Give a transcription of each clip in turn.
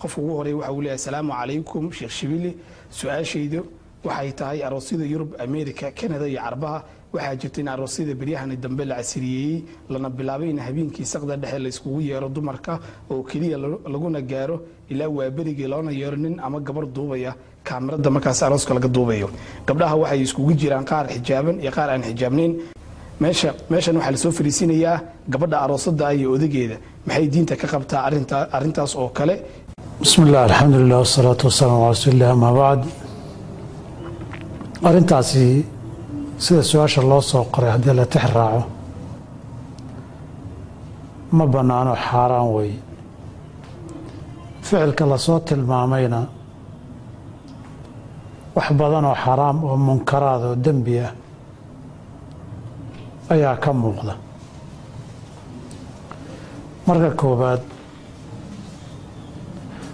qofka ugu horreeya waxa uu leeyahay asalaamu calaykum sheekh shibili. Su'aashaydu waxay tahay aroosyada yurub america canada iyo carbaha waxaa jirta in aroosyada beryahani dambe la casiriyeeyey lana bilaabay in habeenkii saqda dhexe la iskugu yeero dumarka oo keliya laguna gaaro ilaa waa berigii loona yeero nin ama gabar duubaya. Kaamirada markaas arooska laga duubayo. Gabdhaha waxay iskugu jiraan qaar xijaaban iyo qaar aan xijaabnayn. Meesha meeshan waxaa la soo fariisinayaa gabadha aroosada iyo odageeda. Maxay diinta ka qabtaa arintaas oo kale bismi illah alxamdulilah wasalaatu wasalaamu ala rasuulilah amaa bacd arrintaasi sida su'aasha loo soo qoray haddii la tix raaco ma bannaano xaaraan wey ficilka la soo tilmaamayna wax badan oo xaraam oo munkaraad oo dembi ah ayaa ka muuqda. Marka koowaad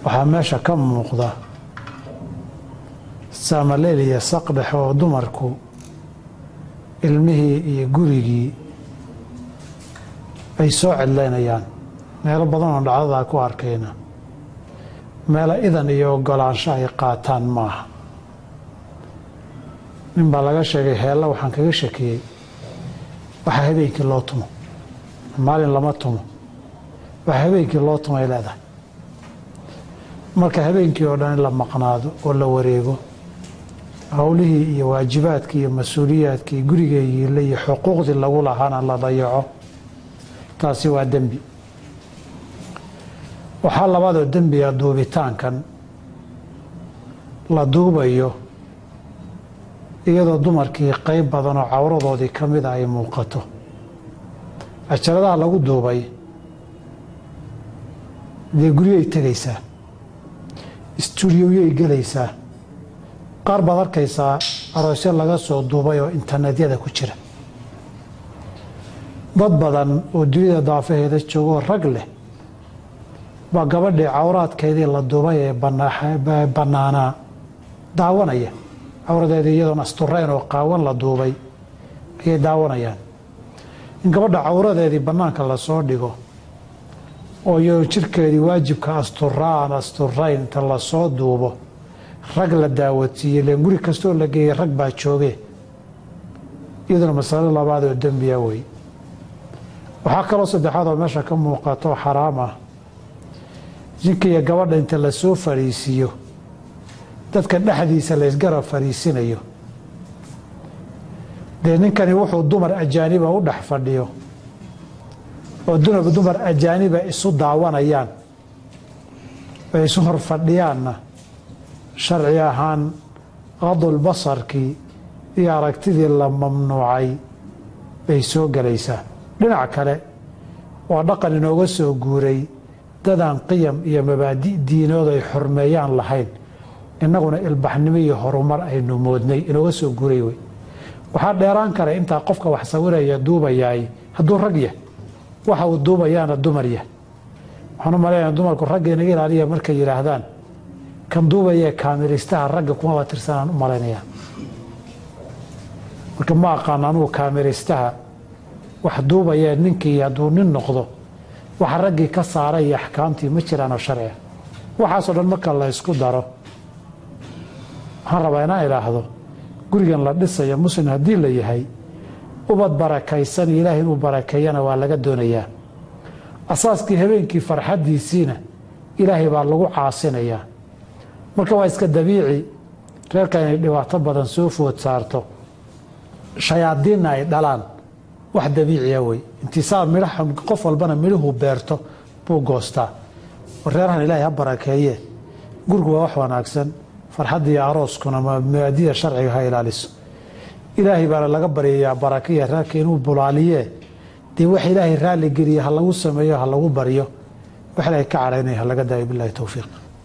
waxaa meesha ka muuqda saamaleyl iyo saqdhex oo dumarku ilmihii iyo gurigii ay soo cidlaynayaan meelo badan oo dhacdadaa ku arkayna. Meelo idan iyo ogolaansho ay qaataan maaha. Nin baa laga sheegay heella waxaan kaga shakiyey. Waxaa habeenkii loo tumo. Maalin lama tumo. Waxaa habeenkii loo tumay leedahay marka habeenkii oo dhan in la maqnaado oo la wareego howlihii iyo waajibaadkii iyo mas'uuliyaadkii gurigeeyiile iyo xuquuqdii lagu lahaana la dayaco taasi waa dembi. Waxaa labaadoo dembiga duubitaankan. La duubayo iyadoo dumarkii qeyb badan oo cawradoodii ka mida ay muuqato. Cajaladaha lagu duubay dee guryay tegaysaa istuudiyoyay gelaysaa. Qaar baad arkaysaa aroosyo laga soo duubay oo internetyada ku jira. Dad badan oo duniyada daafaheeda joogoo rag leh baa gabadhii cawraadkeedii la duubay ee bannaanaa daawanaya. Cawradeedii iyadoon asturayn oo qaawan la duubay ayay daawanayaan. In gabadha cawradeedii bannaanka la soo dhigo oo iyadoo jirkeedii waajibka asturaa aan asturayn inta la soo duubo rag la daawatiiye len guri kastoo la geeyey rag baa jooge. Iyaduna masalo labaad oo dembiya wey. Waxaa kaloo saddexaad oo meesha ka muuqato xaraam ah. Jinka iyo gabadha inta la soo fariisiiyo dadka dhexdiisa laysgarab fariisinayo. Dee ninkani wuxuu dumar ajaaniba u dhex fadhiyo oo dumar ajaaniba isu daawanayaan oo isu hor fadhiyaanna sharci ahaan qadul basarkii iyo aragtidii la mamnuucay bay soo gelaysaa. Dhinac kale waa dhaqan inooga soo guuray dadaan qiyam iyo mabaadi' diinood ay xurmeeyaan lahayn. Innaguna ilbaxnimo iyo horumar aynu moodnay inooga soo guuray wey waxaa dheeraan kara intaa qofka wax sawiraya duubayaay hadduu rag yah waxa uu duubayaana dumar yah waxaan u malaynaya dumarku ragga inaga ilaaliya markay yidhaahdaan kan duubayee kaamiristaha ragga kumaba tirsanaan u malaynaya marka ma aqaan anugu kaamiristaha wax duubayee ninkii hadduu nin noqdo waxa raggii ka saaray iyo axkaamtii ma jiraanoo sharciga waxaasoo dhan marka la ysku daro waxaan rabaa inaan idhaahdo gurigan la dhisaya muslim haddii la yahay ubad barakaysan ilaahay inuu barakeeyana waa laga doonayaa asaaskii habeenkii farxaddiisiina ilaahay baa lagu caasinayaa. Marka waa iska dabiici reerka inay dhibaato badan soo food saarto. Shayaadiinna ay dhalaan. Wax dabiiciya wey. Intisaar midhaha qof walbana midhuhu beerto buu goostaa. Reerahan ilaahay ha barakeeye. Gurigu waa wax wanaagsan. Farxaddiiyo arooskuna mabaadida sharciga ha ilaaliso ilaahay baana laga baryayaa barakiya reerka inuu bulaaliyee dee wax ilaahay raalli geliya ha lagu sameeyo ha lagu baryo wax ilaahay ka caraynaya ha laga daayo bilahi towfiiq